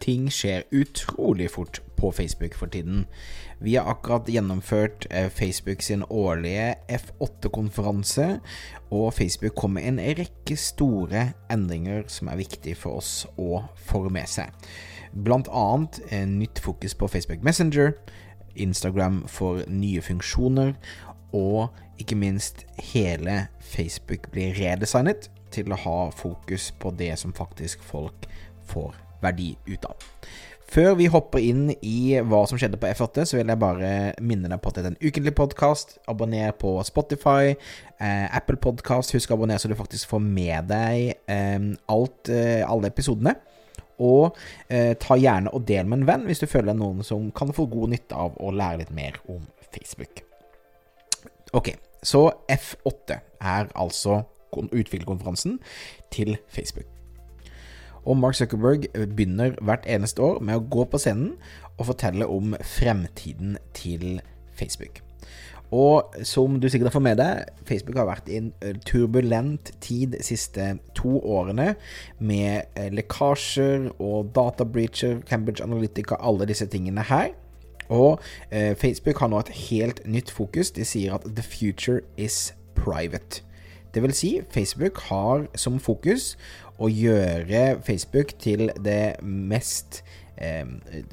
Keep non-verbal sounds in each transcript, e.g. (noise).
ting skjer utrolig fort på Facebook for tiden. Vi har akkurat gjennomført eh, Facebook sin årlige F8-konferanse, og Facebook kom med en rekke store endringer som er viktige for oss å få med seg. Blant annet nytt fokus på Facebook Messenger, Instagram for nye funksjoner, og ikke minst hele Facebook blir redesignet til å ha fokus på det som faktisk folk får verdi ut av. Før vi hopper inn i hva som skjedde på F8, så vil jeg bare minne deg på at det er en ukentlig podkast. Abonner på Spotify, eh, Apple Podkast. Husk å abonnere så du faktisk får med deg eh, alt, eh, alle episodene. Og eh, ta gjerne og del med en venn hvis du føler noen som kan få god nytte av å lære litt mer om Facebook. Ok, så F8 er altså utviklerkonferansen til Facebook. Og Mark Zuckerberg begynner hvert eneste år med å gå på scenen og fortelle om fremtiden til Facebook. Og som du sikkert har fått med deg, Facebook har vært i en eh, turbulent tid de siste to årene med eh, lekkasjer og databreacher, Cambridge Analytica, alle disse tingene her. Og eh, Facebook har nå et helt nytt fokus. De sier at 'the future is private'. Det vil si, Facebook har som fokus å gjøre Facebook til det mest eh,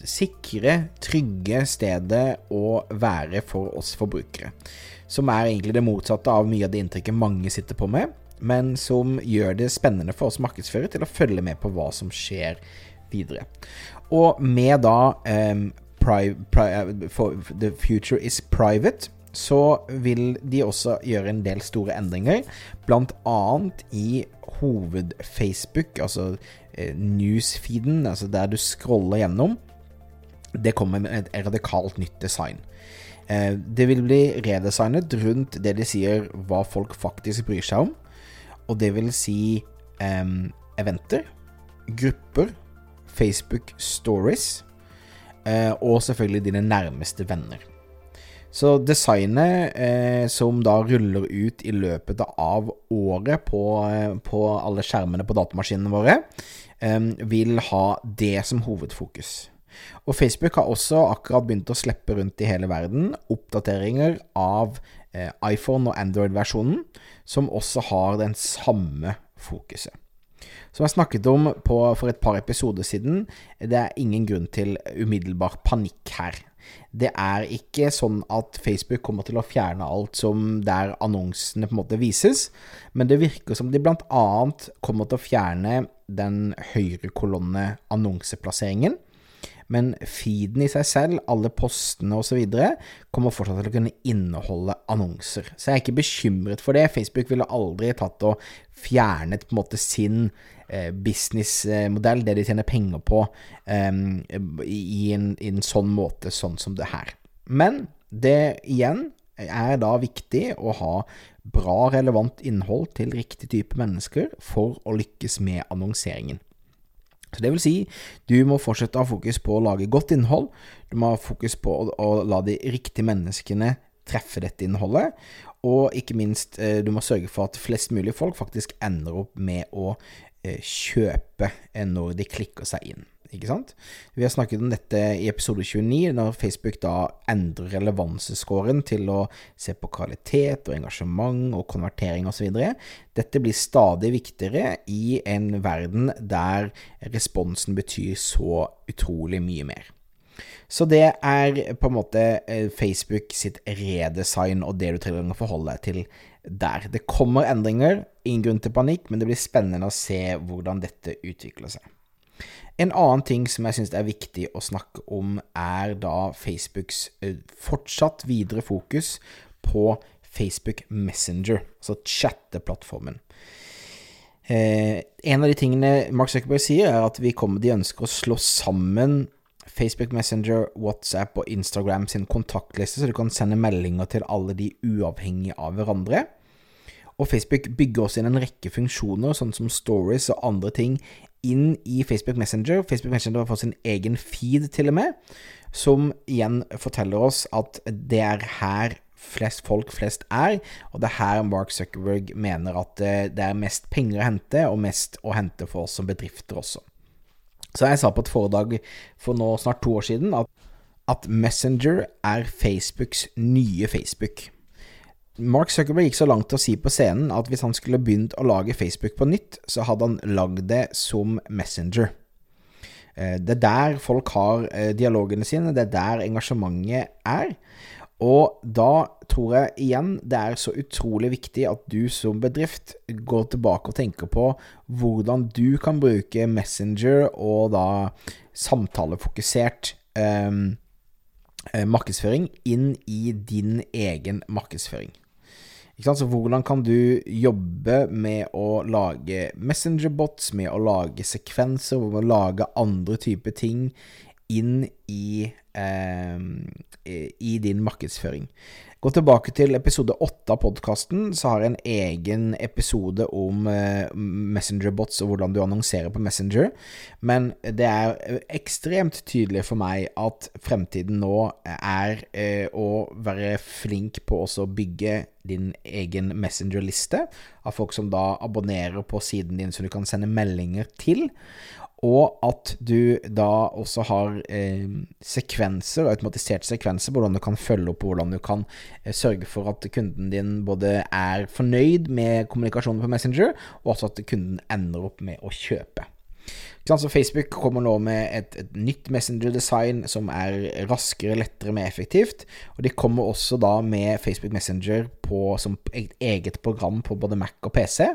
sikre, trygge stedet å være for oss forbrukere. Som er egentlig det motsatte av mye av det inntrykket mange sitter på med, men som gjør det spennende for oss markedsførere til å følge med på hva som skjer videre. Og med da eh, pri, pri, The future is private så vil de også gjøre en del store endringer, bl.a. i hoved-Facebook, altså eh, newsfeeden, altså der du scroller gjennom. Det kommer med et radikalt nytt design. Eh, det vil bli redesignet rundt det de sier hva folk faktisk bryr seg om, og det vil si um, eventer, grupper, Facebook stories, eh, og selvfølgelig dine nærmeste venner. Så designet eh, som da ruller ut i løpet av året på, eh, på alle skjermene på datamaskinene våre, eh, vil ha det som hovedfokus. Og Facebook har også akkurat begynt å slippe rundt i hele verden oppdateringer av eh, iPhone og Android-versjonen, som også har den samme fokuset. Som jeg snakket om på, for et par episoder siden, det er ingen grunn til umiddelbar panikk her. Det er ikke sånn at Facebook kommer til å fjerne alt som der annonsene på en måte vises, men det virker som de bl.a. kommer til å fjerne den høyre kolonne annonseplasseringen. Men feeden i seg selv, alle postene osv., kommer fortsatt til å kunne inneholde annonser. Så jeg er ikke bekymret for det. Facebook ville aldri tatt og fjernet på en måte sin businessmodell, det de tjener penger på, i en, i en sånn måte, sånn som det her. Men det igjen er da viktig å ha bra, relevant innhold til riktig type mennesker for å lykkes med annonseringen. Så det vil si, du må fortsette å ha fokus på å lage godt innhold. Du må ha fokus på å, å la de riktige menneskene treffe dette innholdet. Og ikke minst, eh, du må sørge for at flest mulig folk faktisk ender opp med å Eh, kjøpe når de klikker seg inn. Ikke sant? Vi har snakket om dette i episode 29, når Facebook da endrer relevansescoren til å se på kvalitet og engasjement og konvertering osv. Dette blir stadig viktigere i en verden der responsen betyr så utrolig mye mer. Så det er på en måte eh, Facebook sitt redesign og det du trenger å forholde deg til der. Det kommer endringer, ingen grunn til panikk, men det blir spennende å se hvordan dette utvikler seg. En annen ting som jeg syns er viktig å snakke om, er da Facebooks eh, fortsatt videre fokus på Facebook Messenger, altså chatteplattformen. Eh, en av de tingene Mark Zuckerberg sier, er at kommer, de ønsker å slå sammen Facebook Messenger, WhatsApp og Instagram sin kontaktliste, så du kan sende meldinger til alle de uavhengig av hverandre. Og Facebook bygger også inn en rekke funksjoner, sånn som stories og andre ting, inn i Facebook Messenger. Facebook Messenger har fått sin egen feed, til og med, som igjen forteller oss at det er her flest folk flest er, og det er her Mark Zuckerberg mener at eh, det er mest penger å hente, og mest å hente for oss som bedrifter også. Så jeg sa på et foredrag for nå snart to år siden at, at Messenger er Facebooks nye Facebook. Mark Zuckerberg gikk så langt til å si på scenen at hvis han skulle begynt å lage Facebook på nytt, så hadde han lagd det som Messenger. Eh, det er der folk har eh, dialogene sine, det er der engasjementet er. Og da tror jeg igjen det er så utrolig viktig at du som bedrift går tilbake og tenker på hvordan du kan bruke Messenger og da samtalefokusert eh, eh markedsføring inn i din egen markedsføring. Så hvordan kan du jobbe med å lage messengerbots, med å lage sekvenser, med å lage andre typer ting inn i eh, i din markedsføring. Gå tilbake til episode åtte av podkasten, så har jeg en egen episode om eh, Messenger-bots og hvordan du annonserer på Messenger. Men det er ekstremt tydelig for meg at fremtiden nå er eh, å være flink på å bygge din egen Messenger-liste av folk som da abonnerer på siden din, som du kan sende meldinger til og at du da også har eh, sekvenser, automatiserte sekvenser, hvordan du kan følge opp, hvordan du kan eh, sørge for at kunden din både er fornøyd med kommunikasjonen på Messenger, og også at kunden ender opp med å kjøpe. Så Facebook kommer nå med et, et nytt Messenger-design som er raskere, lettere, mer effektivt. Og de kommer også da med Facebook Messenger på, som eget program på både Mac og PC.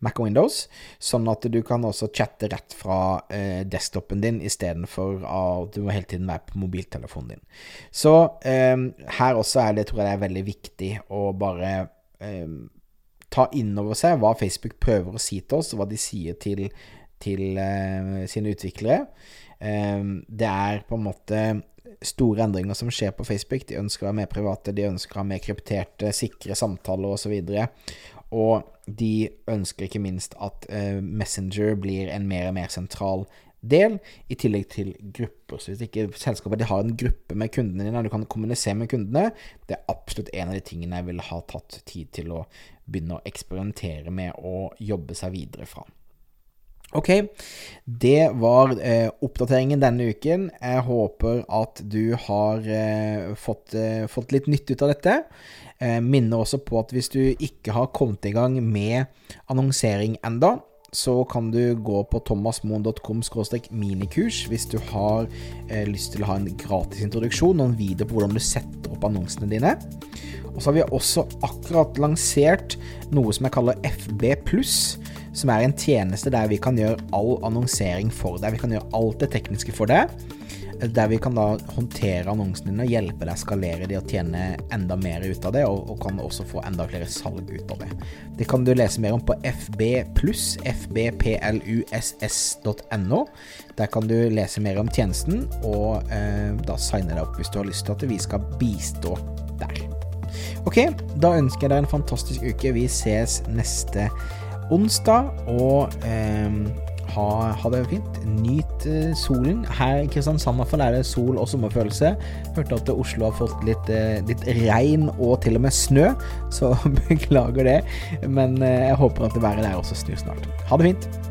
Mac og Windows, sånn at du kan også chatte rett fra eh, desktopen din istedenfor at du må hele tiden være på mobiltelefonen din. Så eh, her også er det, tror jeg det er veldig viktig å bare eh, ta inn over seg hva Facebook prøver å si til oss, og hva de sier til, til eh, sine utviklere. Eh, det er på en måte store endringer som skjer på Facebook. De ønsker å være mer private, de ønsker å ha mer krypterte, sikre samtaler osv. Og de ønsker ikke minst at uh, Messenger blir en mer og mer sentral del, i tillegg til grupper. Så hvis ikke selskapet har en gruppe med kundene dine, og du kan kommunisere med kundene, det er absolutt en av de tingene jeg ville ha tatt tid til å begynne å eksperimentere med og jobbe seg videre fra. Ok, det var eh, oppdateringen denne uken. Jeg håper at du har eh, fått, eh, fått, litt nytte ut av dette. Eh, minner også på at hvis du ikke har kommet i gang med annonsering enda, så kan du gå på thomasmoen.com minikurs hvis du har eh, lyst til å ha en gratis introduksjon og en video på hvordan du setter opp annonsene dine. Og så har vi også akkurat lansert noe som jeg kaller FB pluss som er en tjeneste der vi kan gjøre all annonsering for deg. Vi kan gjøre alt det tekniske for deg. Der vi kan da håndtere annonsene dine og hjelpe deg å skalere de og tjene enda mer ut av det, og, og kan også få enda flere salg ut av det. Det kan du lese mer om på fbpluss, fbpluss.no. Der kan du lese mer om tjenesten, og eh, da signe deg opp hvis du har lyst til at vi skal bistå der. Ok, da ønsker jeg deg en fantastisk uke. Vi ses neste uke onsdag, og eh, ha, ha, det fint. Nyt eh, solen. Her i Kristiansand er det sol og sommerfølelse. Hørte at Oslo har fått litt, eh, litt regn og til og med snø, så (laughs) beklager det. Men eh, jeg håper at været der også snur snart. Ha det fint.